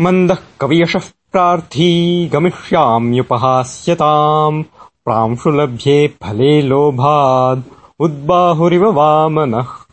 मन्दः कवियशः प्रार्थी गमिष्याम्युपहास्यताम्। प्रांशु लभ्ये फले लोभाद्। उद्बाहुरिव वामनः